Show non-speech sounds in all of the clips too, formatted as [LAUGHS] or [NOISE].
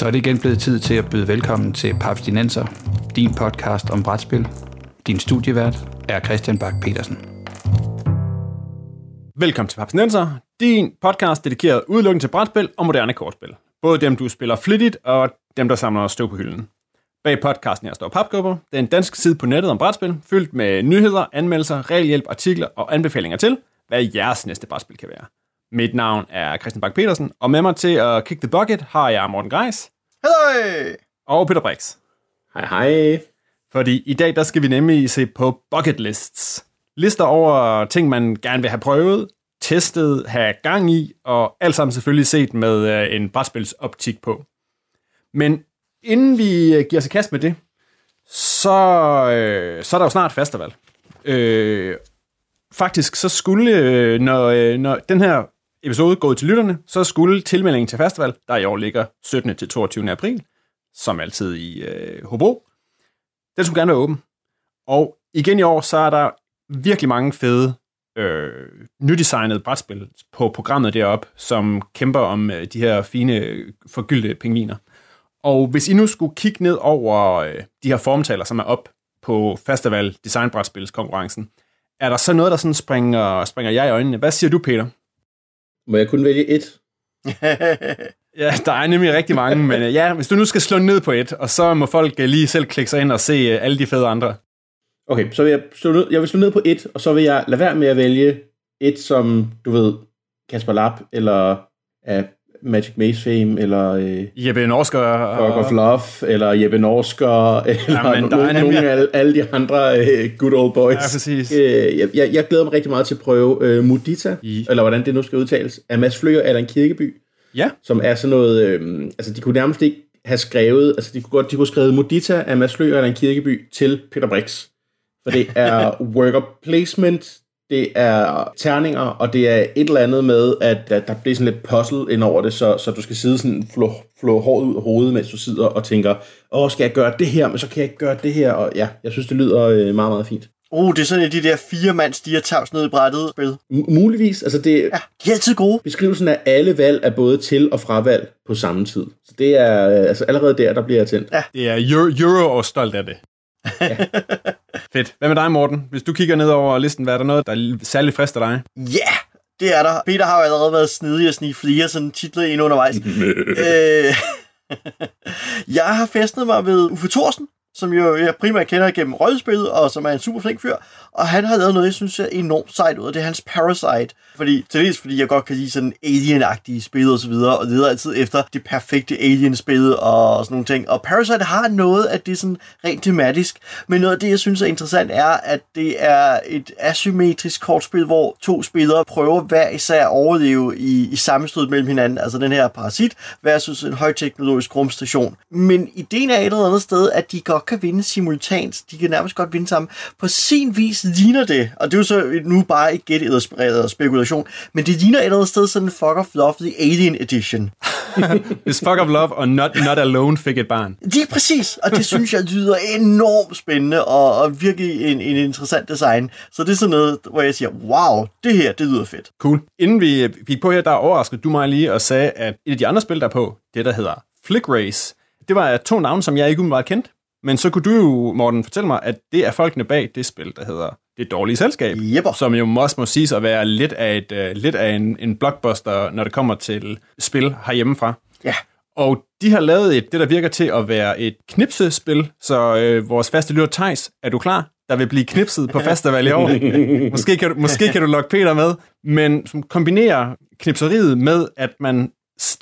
Så er det igen blevet tid til at byde velkommen til Papstinenser, din podcast om brætspil. Din studievært er Christian Bak petersen Velkommen til Papstinenser, din podcast dedikeret udelukkende til brætspil og moderne kortspil. Både dem, du spiller flittigt, og dem, der samler støv på hylden. Bag podcasten her står Papgubber. Det er en dansk side på nettet om brætspil, fyldt med nyheder, anmeldelser, regelhjælp, artikler og anbefalinger til, hvad jeres næste brætspil kan være. Mit navn er Christian Bak petersen og med mig til at kick the bucket har jeg Morten Greis. Hej! Og Peter Brix. Hej hej. Fordi i dag der skal vi nemlig se på bucket lists. Lister over ting, man gerne vil have prøvet, testet, have gang i, og alt sammen selvfølgelig set med øh, en brætspilsoptik på. Men inden vi øh, giver os i kast med det, så, øh, så er der jo snart festival. Øh, faktisk så skulle, øh, når, øh, når den her episode går til lytterne, så skulle tilmeldingen til festival, der i år ligger 17. til 22. april, som altid i øh, Hobro, den skulle gerne være åben. Og igen i år, så er der virkelig mange fede øh, nydesignede brætspil på programmet deroppe, som kæmper om øh, de her fine, forgyldte pingviner. Og hvis I nu skulle kigge ned over øh, de her formtaler, som er op på Festival Design konkurrencen, er der så noget, der sådan springer, springer jeg i øjnene? Hvad siger du, Peter? Må jeg kun vælge et? [LAUGHS] Ja, der er nemlig rigtig mange, men øh, ja, hvis du nu skal slå ned på et, og så må folk øh, lige selv klikke sig ind og se øh, alle de fede andre. Okay, så vil jeg slå ned, jeg vil slå ned på et, og så vil jeg lade være med at vælge et, som du ved, Kasper Lapp, eller af Magic Maze Fame, eller øh, Jeppe Norsker. Fog of Love, eller Jeppe Norsker, [LAUGHS] eller er nogle, nemlig- nogle af alle, de andre øh, good old boys. Ja, præcis. Øh, jeg, jeg, jeg glæder mig rigtig meget til at prøve øh, Mudita, I- eller hvordan det nu skal udtales, af Mads Fløger eller en kirkeby. Ja, som er sådan noget, øh, altså de kunne nærmest ikke have skrevet, altså de kunne godt, de kunne skrevet Modita af Mads Løger eller en kirkeby til Peter Brix. For det er [LAUGHS] worker placement, det er terninger, og det er et eller andet med, at, at der bliver sådan lidt puzzle ind over det, så, så du skal sidde sådan, flå, flå håret ud af hovedet, mens du sidder og tænker, åh, skal jeg gøre det her, men så kan jeg ikke gøre det her, og ja, jeg synes, det lyder øh, meget, meget fint. Oh, det er sådan et af de der fire mand stiger tavs ned i brættet spil. M- muligvis, altså det, Ja, de er altid gode. beskrivelsen af alle valg er både til- og fravalg på samme tid. Så det er, øh, altså allerede der, der bliver jeg tændt. Ja. det er Euro, Euro og stolt af det. [LAUGHS] [LAUGHS] Fedt. Hvad med dig, Morten? Hvis du kigger ned over listen, hvad er der noget, der er særligt frister dig? Ja, yeah, det er der. Peter har jo allerede været snedig at snige flere sådan titler ind undervejs. [LAUGHS] øh, [LAUGHS] jeg har festet mig ved Uffe Thorsen, som jo jeg primært kender gennem rollespillet, og som er en super flink fyr. Og han har lavet noget, jeg synes er enormt sejt ud af. Det er hans Parasite. Fordi, til dels fordi jeg godt kan lide sådan alien-agtige spil og så videre, og leder altid efter det perfekte alien-spil og sådan nogle ting. Og Parasite har noget af det sådan rent tematisk, men noget af det, jeg synes er interessant, er, at det er et asymmetrisk kortspil, hvor to spillere prøver hver især at overleve i, i sammenstød mellem hinanden. Altså den her parasit versus en højteknologisk rumstation. Men ideen er et eller andet sted, at de godt kan vinde simultant. De kan nærmest godt vinde sammen. På sin vis ligner det, og det er jo så nu bare et gæt eller spe- eller spekulation, men det ligner et eller andet sted sådan en Fuck of Love, The Alien Edition. [LAUGHS] Hvis Fuck of Love og Not, Not Alone fik et barn. Det er præcis, og det synes jeg lyder enormt spændende og, og virkelig en, en interessant design. Så det er sådan noget, hvor jeg siger, wow, det her, det lyder fedt. Cool. Inden vi gik på her, der overraskede du mig lige og sagde, at et af de andre spil, der er på, det der hedder Flick Race, det var to navne, som jeg ikke umiddelbart kendte. Men så kunne du jo, Morten, fortælle mig, at det er folkene bag det spil, der hedder Det Dårlige Selskab. Jepper. Som jo også må siges at være lidt af, et, uh, lidt af en, en blockbuster, når det kommer til spil herhjemmefra. Ja, Og de har lavet et, det, der virker til at være et knipsespil, så øh, vores faste lytter Tejs, er du klar? Der vil blive knipset på festival i år. [LAUGHS] måske, kan du, måske kan du lokke Peter med, men som kombinerer knipseriet med, at man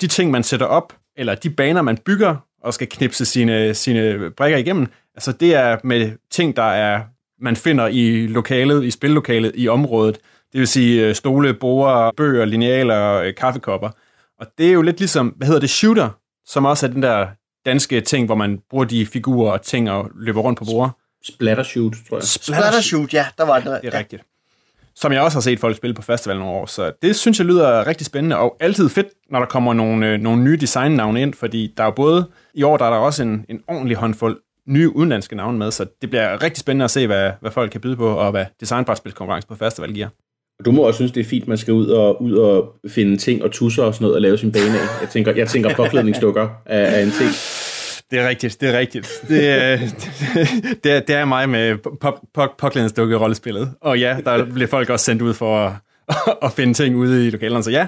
de ting, man sætter op, eller de baner, man bygger, og skal knipse sine, sine brækker igennem, altså det er med ting, der er man finder i lokalet, i spillokalet, i området. Det vil sige øh, stole, borer, bøger, linealer, øh, kaffekopper. Og det er jo lidt ligesom, hvad hedder det, shooter, som også er den der danske ting, hvor man bruger de figurer og ting og løber rundt på bord. Splattershoot, tror jeg. Splattershoot, ja, der var det. Det er rigtigt. Som jeg også har set folk spille på festival nogle år, så det synes jeg lyder rigtig spændende, og altid fedt, når der kommer nogle, øh, nogle nye designnavne ind, fordi der er jo både, i år der er der også en, en ordentlig håndfuld nye udenlandske navne med, så det bliver rigtig spændende at se, hvad, hvad folk kan byde på, og hvad designbrætspilskonkurrence på festival giver. Og du må også synes, det er fint, man skal ud og, ud og finde ting og tusser og sådan noget og lave sin bane af. Jeg tænker, jeg tænker påklædningsdukker er, er en ting. Det er rigtigt, det er rigtigt. Det, er, [LAUGHS] det, er, det er mig med pop, pop, påklædningsdukke rollespillet. Og ja, der bliver folk også sendt ud for at, [LAUGHS] at finde ting ude i lokalerne. Så ja,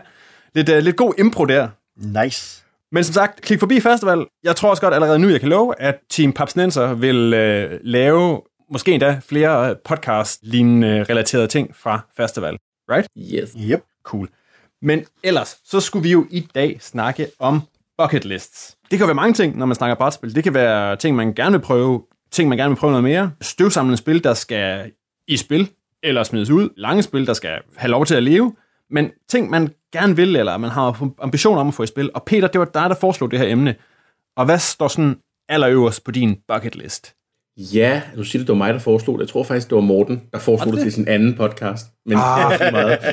lidt, uh, lidt god impro der. Nice. Men som sagt, klik forbi festival. Jeg tror også godt allerede nu, jeg kan love, at Team Papsnenser vil uh, lave måske endda flere podcast-lignende relaterede ting fra festival. Right? Yes. Yep. Cool. Men ellers, så skulle vi jo i dag snakke om bucket lists. Det kan være mange ting, når man snakker brætspil. Det kan være ting, man gerne vil prøve, ting, man gerne vil prøve noget mere. Støvsamlende spil, der skal i spil, eller smides ud. Lange spil, der skal have lov til at leve. Men ting, man gerne vil, eller man har ambitioner om at få i spil. Og Peter, det var dig, der foreslog det her emne. Og hvad står sådan allerøverst på din bucket list? Ja, du siger det, det var mig, der foreslog det. Jeg tror faktisk, det var Morten, der foreslog det? det til sin anden podcast. Men ah. det meget. [LAUGHS]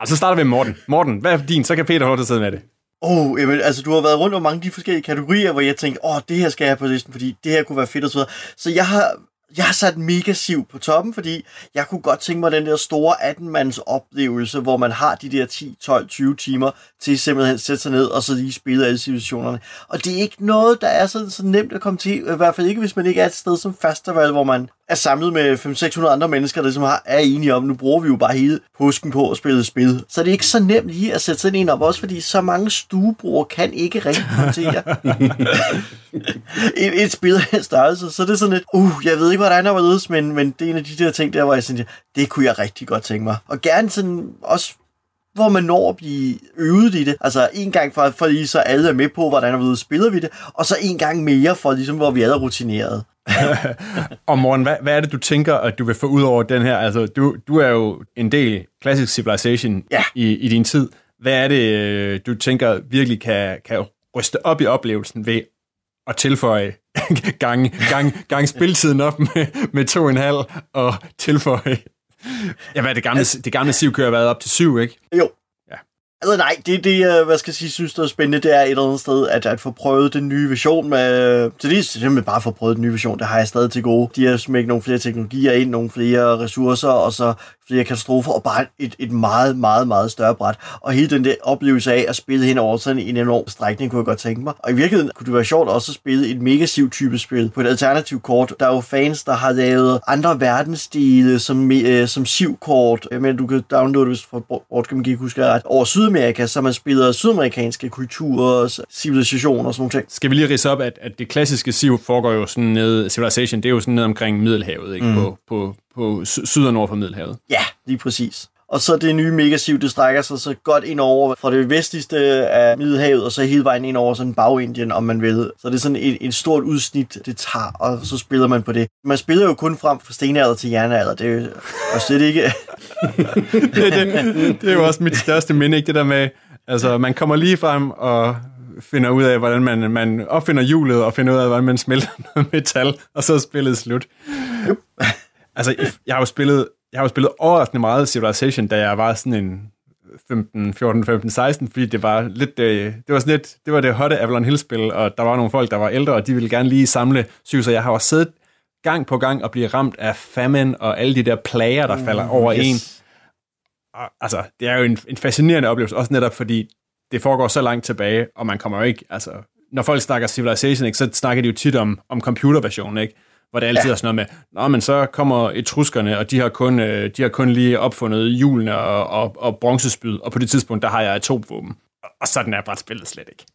altså, så starter vi med Morten. Morten, hvad er din? Så kan Peter holde til at sidde med det. Oh, jamen, altså du har været rundt om mange af de forskellige kategorier, hvor jeg tænkte, åh, oh, det her skal jeg have på listen, fordi det her kunne være fedt og så videre. Så jeg har jeg har sat mega siv på toppen, fordi jeg kunne godt tænke mig den der store 18-mands oplevelse, hvor man har de der 10, 12, 20 timer til simpelthen at sætte sig ned og så lige spille alle situationerne. Og det er ikke noget, der er så, så nemt at komme til, i hvert fald ikke, hvis man ikke er et sted som festival, hvor man er samlet med 500-600 andre mennesker, der som har, er enige om, nu bruger vi jo bare hele påsken på at spille spil. Så det er ikke så nemt lige at sætte sådan en op, også fordi så mange stuebrugere kan ikke rigtig håndtere [LAUGHS] et, et spil af størrelse. Så det er sådan lidt, uh, jeg ved ikke, hvordan der var men, men det er en af de der ting der, hvor jeg sådan, det kunne jeg rigtig godt tænke mig. Og gerne sådan også hvor man når at blive øvet i det. Altså en gang for, for lige så alle er med på, hvordan vi spiller vi det, og så en gang mere for ligesom, hvor vi er rutineret og Morten, hvad, hvad er det, du tænker, at du vil få ud over den her? Altså, du, du er jo en del Classic Civilization ja. i, i din tid. Hvad er det, øh, du tænker virkelig kan, kan ryste op i oplevelsen ved at tilføje [LAUGHS] gang, gang, gang spiltiden op med, med to og en halv, og tilføje Ja, hvad det gamle, altså, det gamle Siv kører været op til syv, ikke? Jo, Altså nej, det, det øh, hvad skal jeg sige, synes, der er spændende, det er et eller andet sted, at, at få prøvet den nye version med... Så det er simpelthen bare få prøvet den nye version, det har jeg stadig til gode. De har smækket nogle flere teknologier ind, nogle flere ressourcer, og så flere katastrofer, og bare et, et meget, meget, meget større bræt. Og hele den der oplevelse af at spille hen over sådan en enorm strækning, kunne jeg godt tænke mig. Og i virkeligheden kunne det være sjovt også at spille et megasiv type spil på et alternativt kort. Der er jo fans, der har lavet andre verdensdele som, øh, som siv-kort, men du kan downloade det fra Boardgame Geek, husker jeg ret, over Sydamerika, så man spiller sydamerikanske kulturer, civilisationer og sådan noget. Skal vi lige rise op, at, at det klassiske siv foregår jo sådan ned, Civilization, det er jo sådan ned omkring Middelhavet, ikke? Mm. På, på, på syd og nord for Middelhavet. Ja, lige præcis. Og så det nye megasiv, det strækker sig så godt ind over fra det vestligste af Middelhavet, og så hele vejen ind over sådan Bagindien, om man vil. Så det er sådan et, et stort udsnit, det tager, og så spiller man på det. Man spiller jo kun frem fra stenalder til jernalder, det er jo og slet ikke... [LAUGHS] det, det, det, er jo også mit største minde, ikke det der med, altså man kommer lige frem og finder ud af, hvordan man, man opfinder hjulet, og finder ud af, hvordan man smelter [LAUGHS] noget metal, og så er spillet slut. Yep. Altså, jeg har jo spillet, jeg har jo spillet overraskende meget Civilization, da jeg var sådan en 15, 14, 15, 16, fordi det var lidt, øh, det var sådan lidt, det var det hotte Avalon Hill-spil, og der var nogle folk, der var ældre, og de ville gerne lige samle syv, så jeg har også siddet gang på gang og blive ramt af famine og alle de der plager, der falder mm, over yes. en. Og, altså, det er jo en, en fascinerende oplevelse, også netop fordi det foregår så langt tilbage, og man kommer jo ikke, altså, når folk snakker Civilization, ikke, så snakker de jo tit om, om computerversionen, ikke? Hvor det altid ja. er sådan noget med, Nå, men så kommer etruskerne, og de har kun, øh, de har kun lige opfundet hjulene og, og, og bronzespyd, og på det tidspunkt, der har jeg atomvåben. Og sådan er brætspillet slet ikke.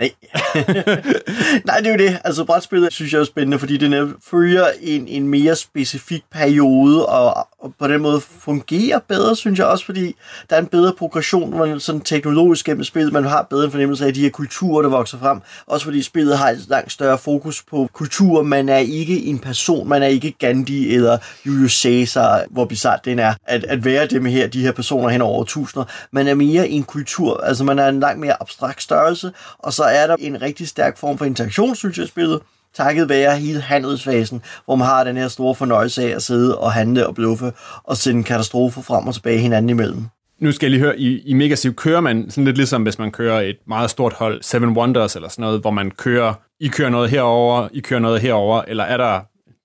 Nej. [LAUGHS] Nej, det er jo det. Altså, brætspillet synes jeg er spændende, fordi det følger en, en mere specifik periode, og, og på den måde fungerer bedre, synes jeg også, fordi der er en bedre progression, man sådan teknologisk gennem spillet, man har bedre en fornemmelse af de her kulturer, der vokser frem. Også fordi spillet har et langt større fokus på kultur. Man er ikke en person, man er ikke Gandhi eller Julius Caesar, hvor bizart den er, at, at være dem her, de her personer hen over tusinder. Man er mere en kultur, altså man er en langt mere abstrakt størrelse, og så er der en rigtig stærk form for interaktion, synes jeg, spillet takket være hele handelsfasen, hvor man har den her store fornøjelse af at sidde og handle og bluffe og sende katastrofer frem og tilbage hinanden imellem. Nu skal jeg lige høre, i, i Megasiv kører man sådan lidt ligesom, hvis man kører et meget stort hold, Seven Wonders eller sådan noget, hvor man kører, I kører noget herover, I kører noget herover, eller er der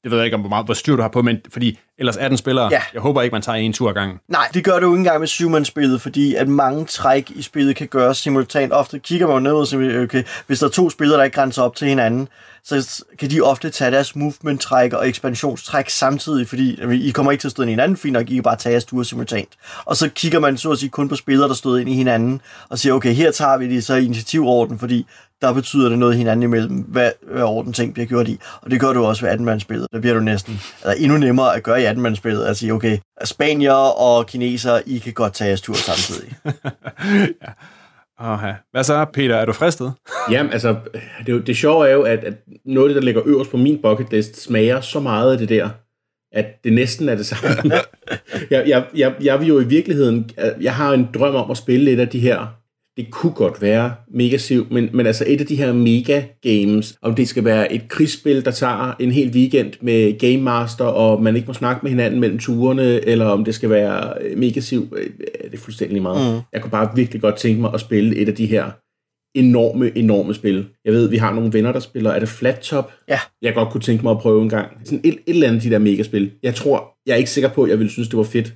det ved jeg ikke, om hvor meget hvor styr du har på, men fordi ellers 18 spillere, Ja. jeg håber ikke, man tager en tur ad gangen. Nej, det gør jo ikke engang med syvmandsspillet, fordi at mange træk i spillet kan gøres simultant. Ofte kigger man ned og siger, okay, hvis der er to spillere, der ikke grænser op til hinanden, så kan de ofte tage deres movement-træk og ekspansionstræk samtidig, fordi I kommer ikke til at stå ind i hinanden, fint nok, I kan bare tage jeres ture simultant. Og så kigger man så at sige kun på spillere, der stod ind i hinanden, og siger, okay, her tager vi det så i initiativorden, fordi der betyder det noget hinanden imellem, hvad, hvad orden ting bliver gjort i. Og det gør du også ved 18-mandsspillet. Der bliver du næsten altså endnu nemmere at gøre i 18-mandsspillet, at sige, okay, spanier og kinesere, I kan godt tage jeres tur samtidig. [LAUGHS] Aha. Hvad så, Peter? Er du fristet? [LAUGHS] Jamen, altså, det, er det sjove er jo, at, at noget af det, der ligger øverst på min bucket list, smager så meget af det der, at det næsten er det samme. [LAUGHS] jeg, jeg, jeg, jeg vil jo i virkeligheden, jeg har en drøm om at spille et af de her, det kunne godt være mega siv, men, men altså et af de her mega games, om det skal være et krigsspil, der tager en hel weekend med Game Master, og man ikke må snakke med hinanden mellem turene, eller om det skal være øh, mega siv, øh, det er fuldstændig meget. Mm. Jeg kunne bare virkelig godt tænke mig at spille et af de her enorme, enorme spil. Jeg ved, vi har nogle venner, der spiller, er det Flat Top? Ja. Jeg godt kunne tænke mig at prøve en gang. Sådan et, et eller andet af de der megaspil. Jeg tror, jeg er ikke sikker på, at jeg ville synes, det var fedt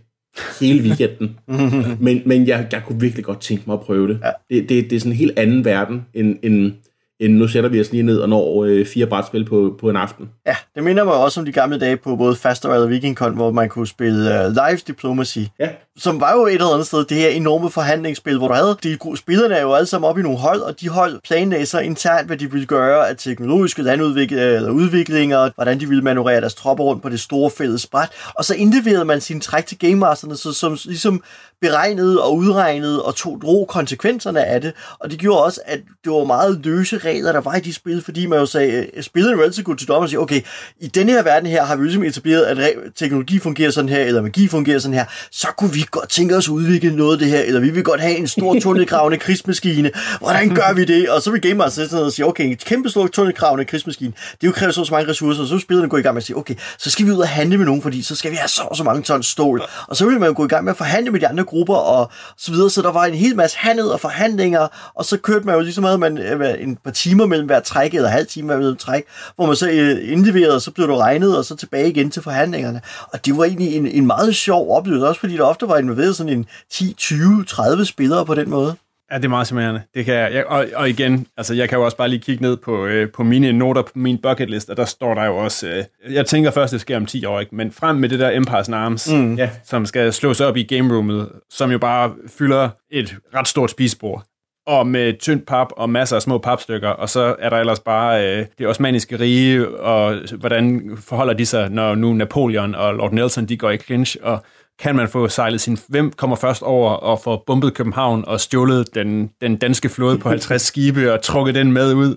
hele weekenden. [LAUGHS] men men jeg, jeg kunne virkelig godt tænke mig at prøve det. Ja. Det, det, det er sådan en helt anden verden, end, end, end nu sætter vi os lige ned og når øh, fire brætspil på, på en aften. Ja, det minder mig også om de gamle dage på både Faster og Vikingcon, hvor man kunne spille uh, Live Diplomacy, Ja, som var jo et eller andet sted det her enorme forhandlingsspil, hvor du havde de gode spillerne er jo alle sammen op i nogle hold, og de hold planlagde så internt, hvad de ville gøre af teknologiske landudviklinger, øh, eller udviklinger, hvordan de ville manøvrere deres tropper rundt på det store fælles bræt, og så indleverede man sine træk til Game Masterne, så, som ligesom beregnede og udregnede og tog drog konsekvenserne af det, og det gjorde også, at det var meget løse regler, der var i de spil, fordi man jo sagde, øh, spillede jo altid godt til dommer og sige, okay, i denne her verden her har vi ligesom etableret, at teknologi fungerer sådan her, eller magi fungerer sådan her, så kunne vi godt tænke os at udvikle noget af det her, eller vi vil godt have en stor [LAUGHS] tunnelgravende krigsmaskine. Hvordan gør vi det? Og så vil Game Master sætte sig ned og sige, okay, en kæmpe stor tunnelgravende krigsmaskine, det jo kræver så, så mange ressourcer, og så vil spillerne gå i gang med at sige, okay, så skal vi ud og handle med nogen, fordi så skal vi have så så mange tons stål. Og så vil man jo gå i gang med at forhandle med de andre grupper og så videre, så der var en hel masse handel og forhandlinger, og så kørte man jo ligesom havde man øh, en par timer mellem hver træk, eller halv time mellem træk, hvor man så øh, indleverede, og så blev du regnet, og så tilbage igen til forhandlingerne. Og det var egentlig en, en meget sjov oplevelse, også fordi der ofte var involveret sådan en 10, 20, 30 spillere på den måde. Ja, det er meget charmerende. Det kan jeg, jeg, og, og igen, altså jeg kan jo også bare lige kigge ned på, øh, på mine noter på min bucket list, og der står der jo også, øh, jeg tænker først, det sker om 10 år, ikke? men frem med det der Empire's Arms, mm. ja. som skal slås op i game roomet, som jo bare fylder et ret stort spisebord. Og med tyndt pap og masser af små papstykker, og så er der ellers bare øh, det osmaniske rige, og hvordan forholder de sig, når nu Napoleon og Lord Nelson, de går i clinch, og kan man få sejlet sin... Hvem kommer først over og får bombet København og stjålet den, den danske flåde på 50 [LAUGHS] skibe og trukket den med ud?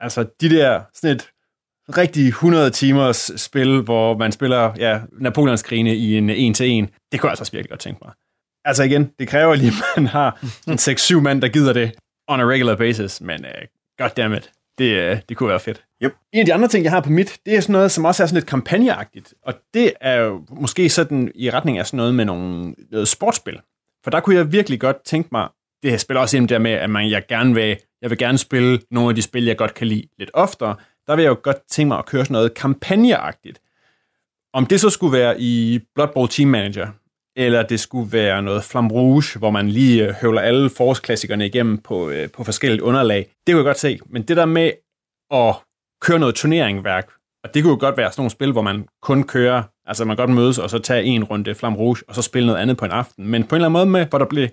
Altså, de der sådan et rigtig 100 timers spil, hvor man spiller ja, Napoleons krigene i en en-til-en, det kunne jeg altså virkelig godt tænke mig. Altså igen, det kræver lige, at man har en 6-7 mand, der gider det on a regular basis, men uh, goddammit, det, uh, det kunne være fedt. Yep. En af de andre ting, jeg har på mit, det er sådan noget, som også er sådan lidt kampagneagtigt, og det er jo måske sådan i retning af sådan noget med nogle, noget sportsspil. For der kunne jeg virkelig godt tænke mig, det her spiller også ind der med, at man, jeg, gerne vil, jeg vil gerne spille nogle af de spil, jeg godt kan lide lidt oftere. Der vil jeg jo godt tænke mig at køre sådan noget kampagneagtigt. Om det så skulle være i Blood Bowl Team Manager, eller det skulle være noget flamrouge, hvor man lige øh, høvler alle forårsklassikerne igennem på, øh, på forskellige underlag. Det kunne jeg godt se. Men det der med at køre noget turneringværk, og det kunne jo godt være sådan nogle spil, hvor man kun kører, altså man godt mødes og så tager en runde flamrouge, og så spille noget andet på en aften. Men på en eller anden måde med, hvor der blev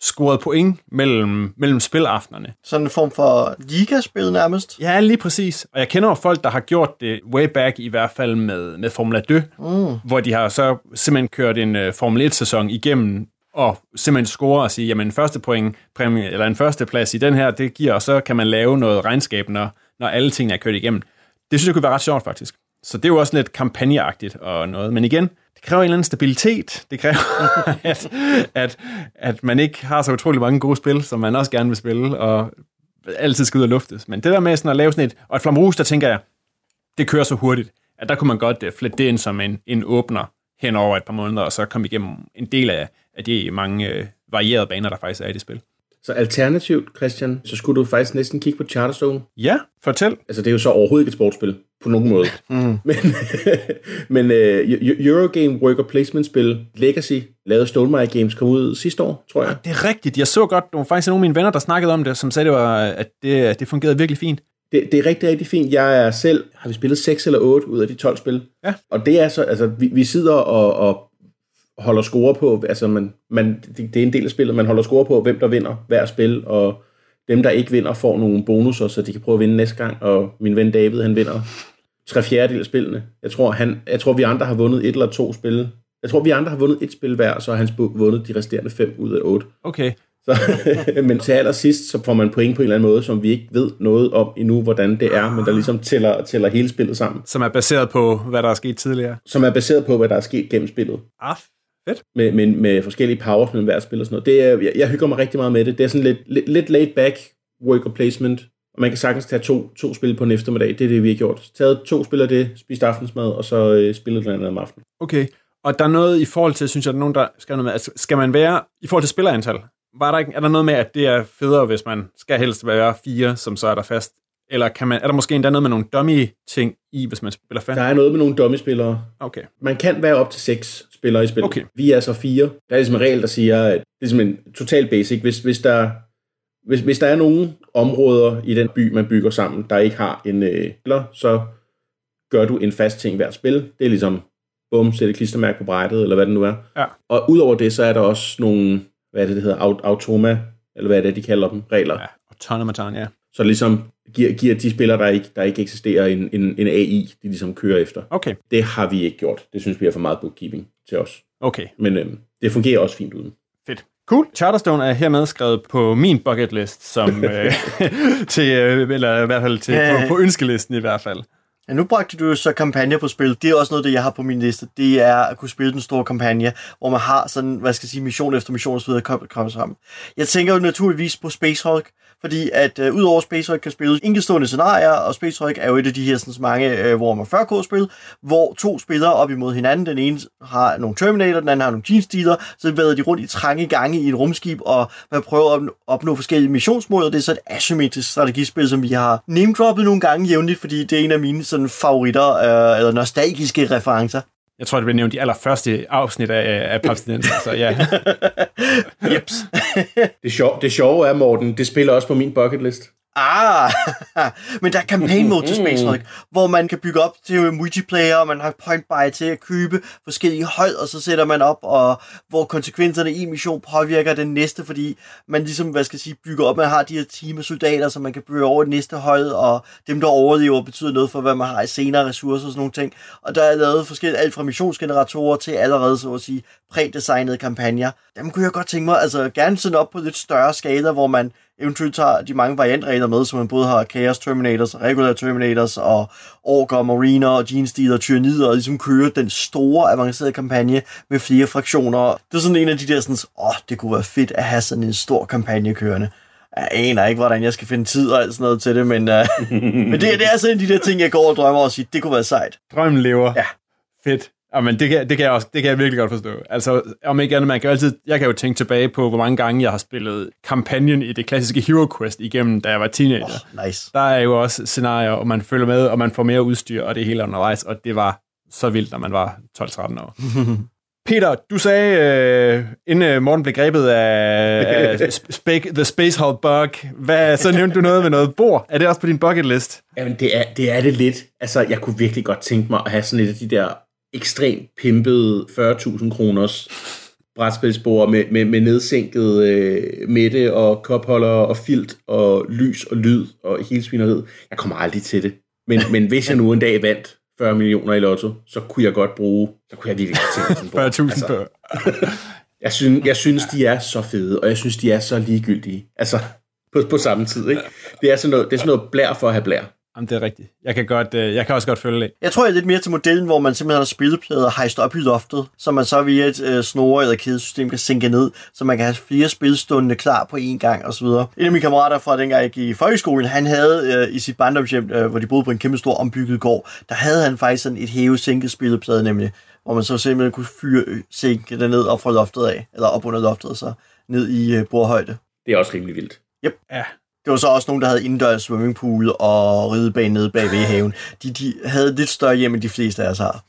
scoret point mellem, mellem spilaftenerne. Sådan en form for ligaspil nærmest. Ja, lige præcis. Og jeg kender jo folk, der har gjort det way back, i hvert fald med, med Formula 2, mm. hvor de har så simpelthen kørt en uh, Formel 1-sæson igennem, og simpelthen score og sige, jamen en første point, præmie, eller en første plads i den her, det giver, og så kan man lave noget regnskab, når, når alle tingene er kørt igennem. Det synes jeg kunne være ret sjovt, faktisk. Så det er jo også lidt kampagneagtigt og noget. Men igen, det kræver en eller anden stabilitet. Det kræver, [LAUGHS] at, at, at man ikke har så utrolig mange gode spil, som man også gerne vil spille, og altid skal ud og luftes. Men det der med sådan at lave sådan et, og et flamrus, der tænker jeg, det kører så hurtigt, at der kunne man godt øh, flette det ind som en, en åbner hen over et par måneder, og så komme igennem en del af, af de mange øh, varierede baner, der faktisk er i det spil. Så alternativt, Christian, så skulle du faktisk næsten kigge på Charterstone. Ja, fortæl. Altså, det er jo så overhovedet ikke et sportsspil, på nogen måde. [LAUGHS] Mm. Men, [LAUGHS] men uh, Eurogame Worker Placement spil Legacy, lavet Stonemaier Games, kom ud sidste år, tror jeg. Det er rigtigt. Jeg så godt, der var faktisk nogle af mine venner, der snakkede om det, som sagde, det var, at det, det fungerede virkelig fint. Det, det er rigtig, rigtig fint. Jeg er selv, har vi spillet 6 eller 8 ud af de 12 spil. Ja. Og det er så, altså, vi, vi sidder og, og holder score på, altså man, man, det, det er en del af spillet, man holder score på, hvem der vinder hver spil, og dem, der ikke vinder, får nogle bonusser, så de kan prøve at vinde næste gang, og min ven David, han vinder tre fjerdedel af spillene. Jeg tror, han, jeg tror, vi andre har vundet et eller to spil. Jeg tror, vi andre har vundet et spil hver, og så har han vundet de resterende fem ud af otte. Okay. Så, [LAUGHS] men til allersidst, så får man point på en eller anden måde, som vi ikke ved noget om endnu, hvordan det er, men der ligesom tæller, tæller hele spillet sammen. Som er baseret på, hvad der er sket tidligere. Som er baseret på, hvad der er sket gennem spillet. Ah, fedt. Med, med, med forskellige powers mellem hver spil og sådan noget. Det er, jeg, jeg hygger mig rigtig meget med det. Det er sådan lidt, lidt, lidt laid back worker placement, og man kan sagtens tage to, to spil på en eftermiddag. Det er det, vi har gjort. Taget to spil af det, spist aftensmad, og så øh, spillet den andet om aftenen. Okay. Og der er noget i forhold til, synes jeg, der er nogen, der skal noget med, altså, skal man være, i forhold til spillerantal, var der ikke, er der noget med, at det er federe, hvis man skal helst være fire, som så er der fast? Eller kan man, er der måske endda noget med nogle dummy-ting i, hvis man spiller fast? Der er noget med nogle dummy-spillere. Okay. Man kan være op til seks spillere i spillet. Okay. Vi er så fire. Der er ligesom en regel, der siger, at det er simpelthen total basic. Hvis, hvis, der, hvis, hvis der er nogle områder i den by, man bygger sammen, der ikke har en øh, spiller, så gør du en fast ting hvert spil. Det er ligesom, bum, sætte klistermærke på brættet, eller hvad det nu er. Ja. Og udover det, så er der også nogle, hvad er det, det hedder, Aut- automa, eller hvad er det, de kalder dem, regler. Ja, automaton, ja. Så ligesom giver, giver de spillere, der ikke, der ikke eksisterer, en, en, en AI, de ligesom kører efter. Okay, Det har vi ikke gjort. Det synes vi er for meget bookkeeping til os. okay. Men øhm, det fungerer også fint uden. Fedt. Cool. Charterstone er hermed skrevet på min bucket list, som, [LAUGHS] øh, [LAUGHS] til, øh, eller i hvert fald til, Ja. på, på ønskelisten i hvert fald. Ja, nu bragte du så kampagne på spil. Det er også noget, det jeg har på min liste. Det er at kunne spille den store kampagne, hvor man har sådan, hvad skal jeg sige, mission efter mission osv. kommer kom sammen. Jeg tænker jo naturligvis på Space Hulk, fordi at øh, udover Space Hulk kan spille enkeltstående scenarier, og Space Hulk er jo et af de her sådan, mange øh, Warhammer 40k-spil, hvor to spillere op imod hinanden, den ene har nogle Terminator, den anden har nogle Jeans-dealer, så vader de rundt i trange gange i et rumskib, og man prøver at opnå- opnå forskellige missionsmål, og det er så et asymmetrisk strategispil, som vi har name-droppet nogle gange jævnligt, fordi det er en af mine sådan, favoritter, øh, eller nostalgiske referencer. Jeg tror, det blev nævnt i allerførste afsnit af, af [LAUGHS] Papstinenser, så ja. Jeps. [LAUGHS] Det, sjove, det sjove er, Morten, det spiller også på min bucket list. Ah, [LAUGHS] men der er campaign mode til Space Hulk, hvor man kan bygge op til multiplayer, og man har point buy til at købe forskellige hold, og så sætter man op, og hvor konsekvenserne i en mission påvirker den næste, fordi man ligesom, hvad skal jeg sige, bygger op, man har de her team af soldater, som man kan bygge over det næste hold, og dem, der overlever, betyder noget for, hvad man har i senere ressourcer og sådan nogle ting. Og der er lavet forskelligt, alt fra missionsgeneratorer til allerede, så at sige, prædesignede kampagner. Dem kunne jeg godt tænke mig, altså gerne sådan op på lidt større skala, hvor man eventuelt tager de mange variantregler med, så man både har Chaos Terminators, Regular Terminators og Orker, Mariner og Gene Stealer, Tyrannider, og ligesom kører den store, avancerede kampagne med flere fraktioner. Det er sådan en af de der sådan, åh, oh, det kunne være fedt at have sådan en stor kampagne kørende. Jeg aner ikke, hvordan jeg skal finde tid og alt sådan noget til det, men, uh, [LAUGHS] men det, det er sådan en af de der ting, jeg går og drømmer og siger, det kunne være sejt. Drømmen lever. Ja. Fedt. Jamen, det kan, det, kan jeg også, det kan jeg virkelig godt forstå. Altså, om ikke andet, man kan altid, jeg kan jo tænke tilbage på, hvor mange gange jeg har spillet kampagnen i det klassiske Hero Quest igennem, da jeg var teenager. Oh, nice. Der er jo også scenarier, og man følger med, og man får mere udstyr, og det hele undervejs, og det var så vildt, når man var 12-13 år. [LAUGHS] Peter, du sagde, øh, inden øh, Morten blev grebet af, af [LAUGHS] sp- The Space Hulk Bug, hvad, så nævnte du noget med noget bord. Er det også på din bucket list? Jamen, det er, det er det lidt. Altså, jeg kunne virkelig godt tænke mig at have sådan et af de der ekstremt pimpede 40.000 kroners brætspilsbord med, med, med nedsænket øh, midte og kopholder og filt og lys og lyd og hele svineriet. Jeg kommer aldrig til det. Men, men hvis jeg nu en dag vandt 40 millioner i lotto, så kunne jeg godt bruge, så kunne jeg virkelig godt tænke sådan 40.000 en bord. Altså, på. [LAUGHS] jeg, synes, jeg synes, de er så fede, og jeg synes, de er så ligegyldige. Altså, på, på samme tid, ikke? Det er sådan noget, det er sådan noget blær for at have blær. Jamen, det er rigtigt. Jeg kan, godt, øh, jeg kan også godt følge det. Jeg tror, jeg er lidt mere til modellen, hvor man simpelthen har spilleplader hejst op i loftet, så man så via et øh, snore eller kædesystem kan sænke ned, så man kan have flere spilstående klar på én gang osv. En af mine kammerater fra dengang jeg gik i folkeskolen, han havde øh, i sit barndomshjem, øh, hvor de boede på en kæmpe stor ombygget gård, der havde han faktisk sådan et hæve-sænket spilleplade nemlig, hvor man så simpelthen kunne fyre, øh, sænke det ned op fra loftet af, eller op under loftet, så ned i øh, bordhøjde. Det er også rimelig vildt. Det var så også nogen, der havde indendørs swimmingpool og ridebane nede bag ved haven. De, de havde lidt større hjem, end de fleste af os har.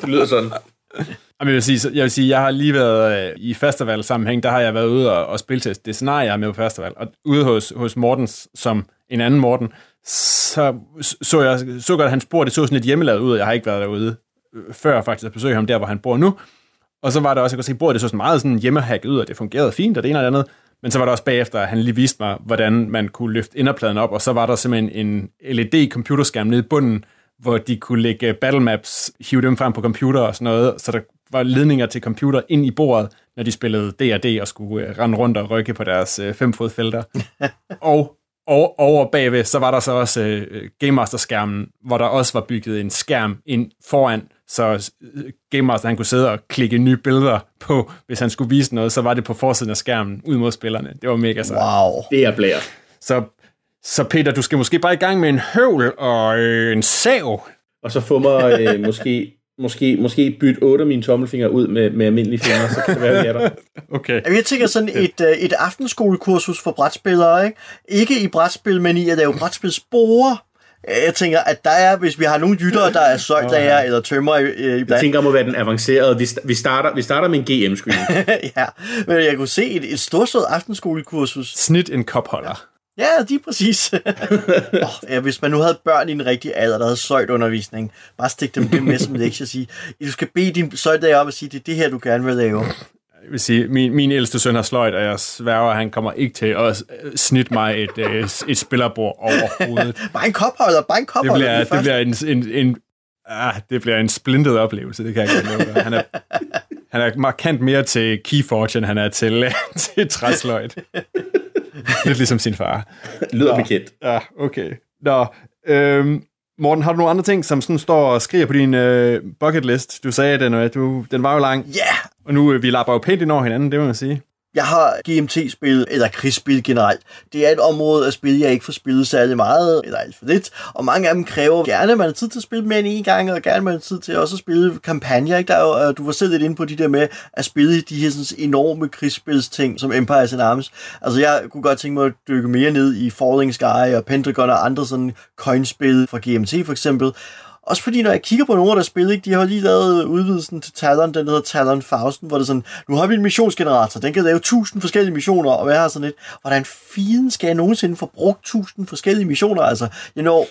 Det lyder sådan. Jeg vil sige, jeg vil sige, jeg har lige været øh, i festival sammenhæng, der har jeg været ude og, og spille til det scenarie, jeg er med på festival. Og ude hos, hos Mortens, som en anden Morten, så så jeg så godt, at hans bord, det så sådan lidt hjemmelavet ud, og jeg har ikke været derude øh, før faktisk at besøge ham der, hvor han bor nu. Og så var der også, jeg kunne se, bordet det så sådan meget sådan hjemmehacket ud, og det fungerede fint, og det ene og det andet. Men så var der også bagefter, at han lige viste mig, hvordan man kunne løfte inderpladen op, og så var der simpelthen en LED-computerskærm nede i bunden, hvor de kunne lægge battle maps, hive dem frem på computer og sådan noget, så der var ledninger til computer ind i bordet, når de spillede D&D og skulle øh, rende rundt og rykke på deres øh, femfodfelter. [LAUGHS] og og over bagved, så var der så også øh, Game Master-skærmen, hvor der også var bygget en skærm ind foran, så øh, Game Master han kunne sidde og klikke nye billeder på, hvis han skulle vise noget, så var det på forsiden af skærmen ud mod spillerne. Det var mega sejt. Wow. Det er blære. Så, så Peter, du skal måske bare i gang med en høvl og øh, en sav. Og så få mig øh, [LAUGHS] måske, måske, måske bytte otte af mine tommelfingre ud med, med almindelige fingre, så kan det være, jeg er der. [LAUGHS] Okay. Jeg tænker sådan et, øh, et aftenskolekursus for brætspillere, ikke? Ikke i brætspil, men i at lave brætspilsspore. Jeg tænker, at der er, hvis vi har nogle jytter, der er søjtlager eller tømmer i, i Jeg tænker, må være den avancerede. Vi, vi, starter, vi starter med en GM-screen. [LAUGHS] ja, men jeg kunne se et, et storslået aftenskolekursus. Snit en kopholder. Ja, lige præcis. [LAUGHS] oh, ja, hvis man nu havde børn i en rigtig alder, der havde søjt undervisning, bare stik dem det med som lektie og sige, du skal bede din søjtlager op og sige, det er det her, du gerne vil lave. Jeg vil sige, min, min ældste søn har sløjt, og jeg sværger, at han kommer ikke til at snitte mig et, øh, et spillerbord overhovedet. [LAUGHS] Bare en kopholder, bare en Det kopholder. bliver, lige det bliver en, en, en, ah, det bliver en splintet oplevelse, det kan jeg godt love. Han er, [LAUGHS] han er markant mere til Keyforge, end han er til, [LAUGHS] til træsløjt. Lidt ligesom sin far. Lyder bekendt. Ja, okay. Nå, øhm, Morten, har du nogle andre ting, som sådan står og skriger på din øh, bucket list? Du sagde, at den, øh, du, den var jo lang, Ja, yeah, og nu øh, vi lapper jo pænt ind over hinanden, det må man sige. Jeg har GMT-spil, eller krigsspil generelt. Det er et område af spil, jeg ikke får spillet særlig meget, eller alt for lidt. Og mange af dem kræver gerne, at man har tid til at spille med en en gang, og gerne at man har tid til også at spille kampagner. Ikke? Der er jo, øh, du var selv lidt inde på de der med at spille de her sådan, enorme krigsspilsting, som Empires and Arms. Altså jeg kunne godt tænke mig at dykke mere ned i Falling Sky og Pentagon og andre sådan coinspil fra GMT for eksempel. Også fordi, når jeg kigger på nogle af der spil, ikke, de har lige lavet udvidelsen til Talon, den hedder Talon 1000, hvor det er sådan, nu har vi en missionsgenerator, den kan lave 1000 forskellige missioner, og har sådan lidt, hvordan fiden skal jeg nogensinde få brugt 1000 forskellige missioner, altså, you know,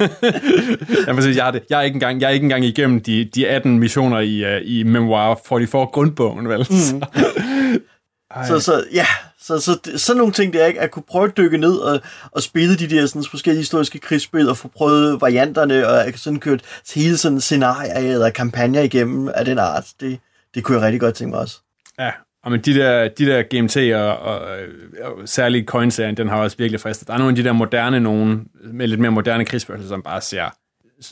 [LAUGHS] Jeg, vil sige, jeg, er det. jeg, er ikke engang, jeg er ikke engang igennem de, de 18 missioner i, uh, i Memoir 44 grundbogen, vel? Mm. [LAUGHS] Så, så ja, så, så, så sådan nogle ting der, ikke? At kunne prøve at dykke ned og, og spille de der sådan, forskellige historiske krigsspil og få prøvet varianterne og sådan kørt hele sådan scenarier eller kampagner igennem af den art, det, det kunne jeg rigtig godt tænke mig også. Ja, og men de der, de der GMT og, og, og særligt coin den har også virkelig fristet. Der er nogle af de der moderne nogen, med lidt mere moderne krigsspil, som bare ser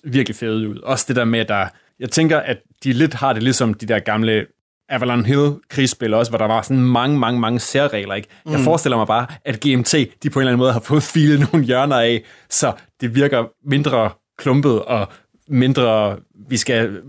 virkelig fede ud. Også det der med, der... Jeg tænker, at de lidt har det ligesom de der gamle Avalon Hill krigsspil også, hvor der var sådan mange, mange, mange særregler. Ikke? Jeg Mm. forestiller mig bare, at GMT, de på en eller anden måde har fået [LAUGHS] filet nogle hjørner af, så det virker mindre klumpet og mindre, vi skal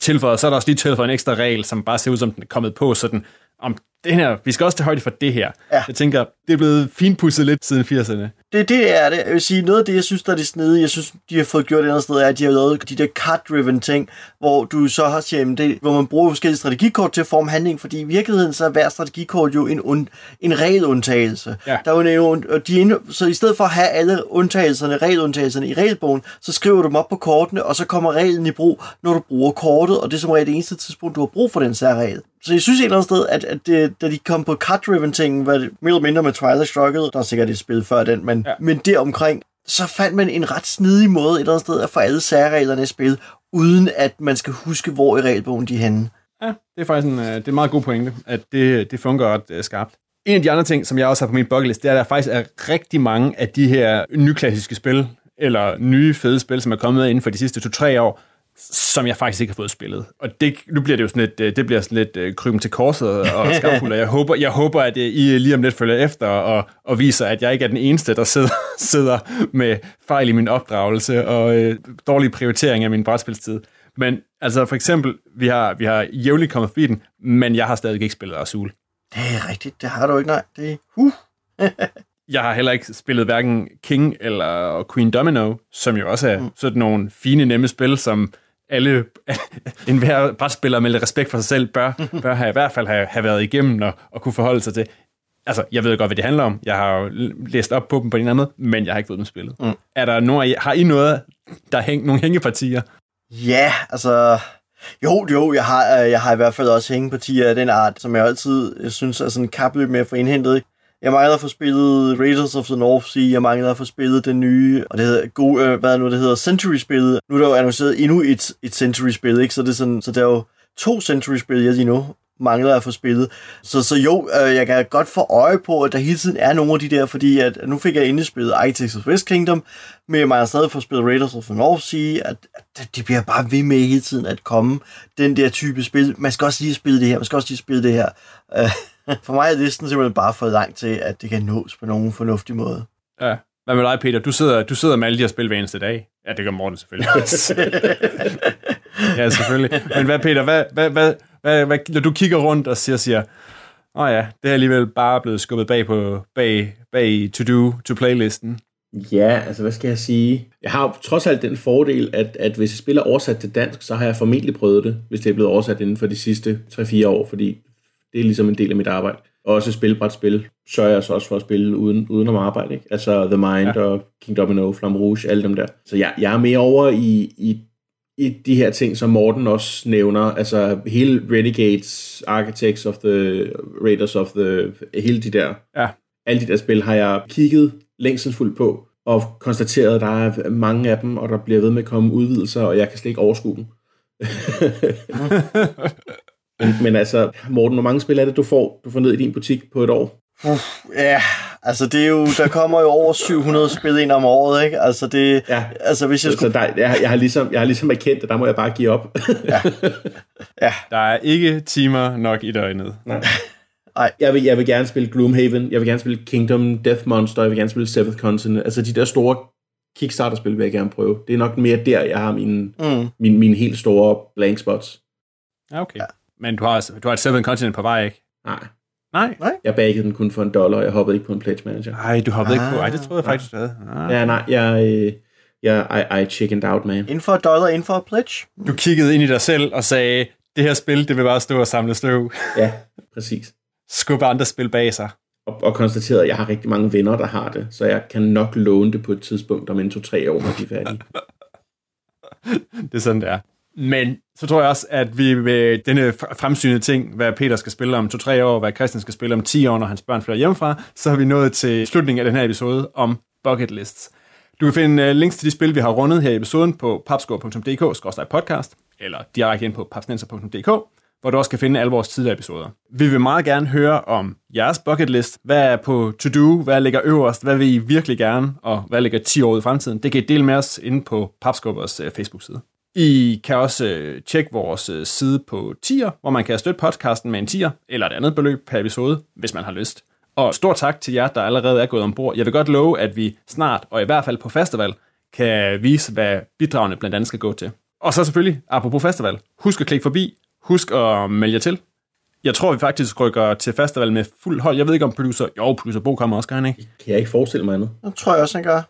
tilføje, så er der også lige tilføjet en ekstra regel, som bare ser ud som den er kommet på, sådan om det her, vi skal også tage højde for det her. Ja. Jeg tænker, det er blevet finpudset lidt siden 80'erne. Det, det er det. Jeg vil sige, noget af det, jeg synes, der er det snedige, jeg synes, de har fået gjort et andet sted, er, at de har lavet de der card-driven ting, hvor du så har jamen, det, hvor man bruger forskellige strategikort til at forme handling, fordi i virkeligheden så er hver strategikort jo en, und, en regelundtagelse. Ja. Der er jo en, og de så i stedet for at have alle undtagelserne, regelundtagelserne i regelbogen, så skriver du dem op på kortene, og så kommer reglen i brug, når du bruger kortet, og det er som regel det eneste tidspunkt, du har brug for den særregel. Så jeg synes et eller andet sted, at, at det, da de kom på card-driven ting, var det mere eller mindre med Twilight Struggle, der er sikkert et spil før den, men, ja. Men deromkring, så fandt man en ret snidig måde et eller andet sted at få alle særreglerne i spil, uden at man skal huske, hvor i regelbogen de er henne. Ja, det er faktisk en, øh, det er en meget god pointe, at det, det fungerer ret uh, skarpt. En af de andre ting, som jeg også har på min bucket list, det er, at der faktisk er rigtig mange af de her nyklassiske spil, eller nye fede spil, som er kommet inden for de sidste to-tre år, som jeg faktisk ikke har fået spillet. Og det, nu bliver det jo sådan lidt, øh, det bliver sådan lidt uh, kryben til korset og skamfuld, jeg håber, jeg håber, at øh, I lige om lidt følger efter og, og viser, at jeg ikke er den eneste, der sidder, [LAUGHS] sidder med fejl i min opdragelse og øh, dårlig prioritering af min brætspilstid. Men altså for eksempel, vi har, vi har jævnligt kommet forbi den, men jeg har stadig ikke spillet Azul. Det er rigtigt, det har du ikke, nej. Det er, uh. [LAUGHS] Jeg har heller ikke spillet hverken King eller Queen Domino, som jo også er mm. sådan nogle fine, nemme spil, som alle, [LAUGHS] enhver brætspiller med lidt respekt for sig selv, bør, bør have i hvert fald have, have været igennem og, og kunne forholde sig til. Altså, jeg ved godt, hvad det handler om. Jeg har jo læst op på dem på en andet, men jeg har ikke fået dem spillet. Mm. Er der nogen har I noget, der hæng, nogle hængepartier? Ja, altså... Jo, jo, jeg har, øh, jeg har i hvert fald også hængepartier af den art, som jeg altid jeg synes er sådan kapløb med at få indhentet. Jeg mangler at få spillet Raiders of the North Sea, jeg mangler at få spillet den nye, og det hedder, go, øh, hvad nu det hedder, Century-spillet. Nu er der jo annonceret endnu et, et Century-spil, ikke? Så, det er sådan, så der er jo to Century-spil, jeg lige nu mangler at få spillet. Så, så jo, øh, jeg kan godt få øje på, at der hele tiden er nogle af de der, fordi at nu fik jeg endelig spillet Architects of West Kingdom, men jeg mangler stadig få spillet Raiders of the North Sea, at, at det bliver bare ved med hele tiden at komme, den der type spil. Man skal også lige spille det her, man skal også lige spille det her. Øh, [LAUGHS] for mig er listen simpelthen bare for lang til, at det kan nås på nogen fornuftig måde. Ja. Hvad med dig, Peter? Du sidder, du sidder med alle de her spil hver eneste dag. Ja, det gør Morten selvfølgelig. [LAUGHS] [LAUGHS] ja, selvfølgelig. Men hvad, Peter, hvad, hvad, hvad, hvad, hvad, når du kigger rundt og siger, siger åh oh ja, det er alligevel bare blevet skubbet bag på bag, bag to-do, to-play-listen. Ja, altså hvad skal jeg sige? Jeg har trods alt den fordel, at, at hvis jeg spiller oversat til dansk, så har jeg formentlig prøvet det, hvis det er blevet oversat inden for de sidste 3-4 år, fordi det er ligesom en del af mit arbejde. Og også spil, sørger jeg så også for at spille uden, uden om arbejde. Ikke? Altså The Mind ja. og King Domino, Flamme Rouge, alle dem der. Så jeg, jeg er mere over i, i, i de her ting, som Morten også nævner. Altså hele Renegades, Architects of the Raiders of the... Hele de der... Ja. Alle de der spil har jeg kigget længselsfuldt på og konstateret, at der er mange af dem, og der bliver ved med at komme udvidelser, og jeg kan slet ikke overskue dem. [LAUGHS] [LAUGHS] Men, men altså, Morten, hvor mange spil er det, du får, du får ned i din butik på et år? Uff, ja, altså det er jo, der kommer jo over 700 spil ind om året, ikke? Altså det, ja. altså hvis jeg skulle... Så der, jeg, jeg, har ligesom, jeg har ligesom erkendt, at der må jeg bare give op. ja. ja. Der er ikke timer nok i døgnet. Nej. Ej. Jeg vil, jeg vil gerne spille Gloomhaven, jeg vil gerne spille Kingdom, Death Monster, jeg vil gerne spille Seventh Continent. Altså de der store Kickstarter-spil vil jeg gerne prøve. Det er nok mere der, jeg har mine, mm. mine, mine helt store blank spots. Okay. Ja. Men du har, du har et Seven Continent på vej, ikke? Nej. Nej? Nej? Jeg bagede den kun for en dollar, og jeg hoppede ikke på en pledge manager. Nej, du hoppede ah, ikke på. Ej, det troede jeg faktisk, du havde. Ah. Ja, nej, jeg, øh, jeg, I, I chickened out, man. Inden for et dollar, inden for et pledge. Du kiggede ind i dig selv og sagde, det her spil, det vil bare stå og samle støv. [LAUGHS] Ja, præcis. Skubbe andre spil bag sig. Og, og konstaterede, at jeg har rigtig mange venner, der har det, så jeg kan nok låne det på et tidspunkt om en to-tre år, når de er færdige. [LAUGHS] det er sådan, det er. Men så tror jeg også, at vi med denne fremsynede ting, hvad Peter skal spille om 2-3 år, hvad Christian skal spille om 10 år, når hans børn flytter hjemmefra, så har vi nået til slutningen af den her episode om bucket lists. Du kan finde øh, links til de spil, vi har rundet her i episoden på papscore.dk-podcast, eller direkte ind på papsnenser.dk, hvor du også kan finde alle vores tidligere episoder. Vi vil meget gerne høre om jeres bucket list. Hvad er på to-do? Hvad ligger øverst? Hvad vil I virkelig gerne? Og hvad ligger 10 år i fremtiden? Det kan I dele med os inde på Papskubbers øh, Facebook-side. I kan også øh, tjekke vores øh, side på tier, hvor man kan støtte podcasten med en tier eller et andet beløb per episode, hvis man har lyst. Og stor tak til jer, der allerede er gået ombord. Jeg vil godt love, at vi snart, og i hvert fald på festival, kan vise, hvad bidragene blandt andet skal gå til. Og så selvfølgelig, apropos festival, husk at klikke forbi, husk at melde jer til. Jeg tror, vi faktisk rykker til festival med fuld hold. Jeg ved ikke, om producer... Jo, producer Bo kommer også, gør han ikke? Kan jeg ikke forestille mig andet? Det tror jeg også, han gør.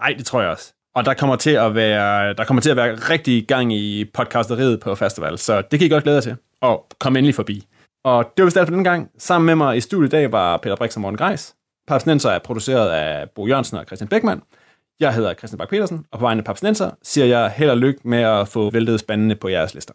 Nej, det tror jeg også. Og der kommer til at være, der kommer til at være rigtig gang i podcasteriet på festival, så det kan I godt glæde jer til. Og kom endelig forbi. Og det var vist alt for den gang. Sammen med mig i studiet i dag var Peter Brix og Morten Greis. Papsnenser er produceret af Bo Jørgensen og Christian Beckmann. Jeg hedder Christian Bak petersen og på vegne af Papsnenser siger jeg held og lykke med at få væltet spændende på jeres lister.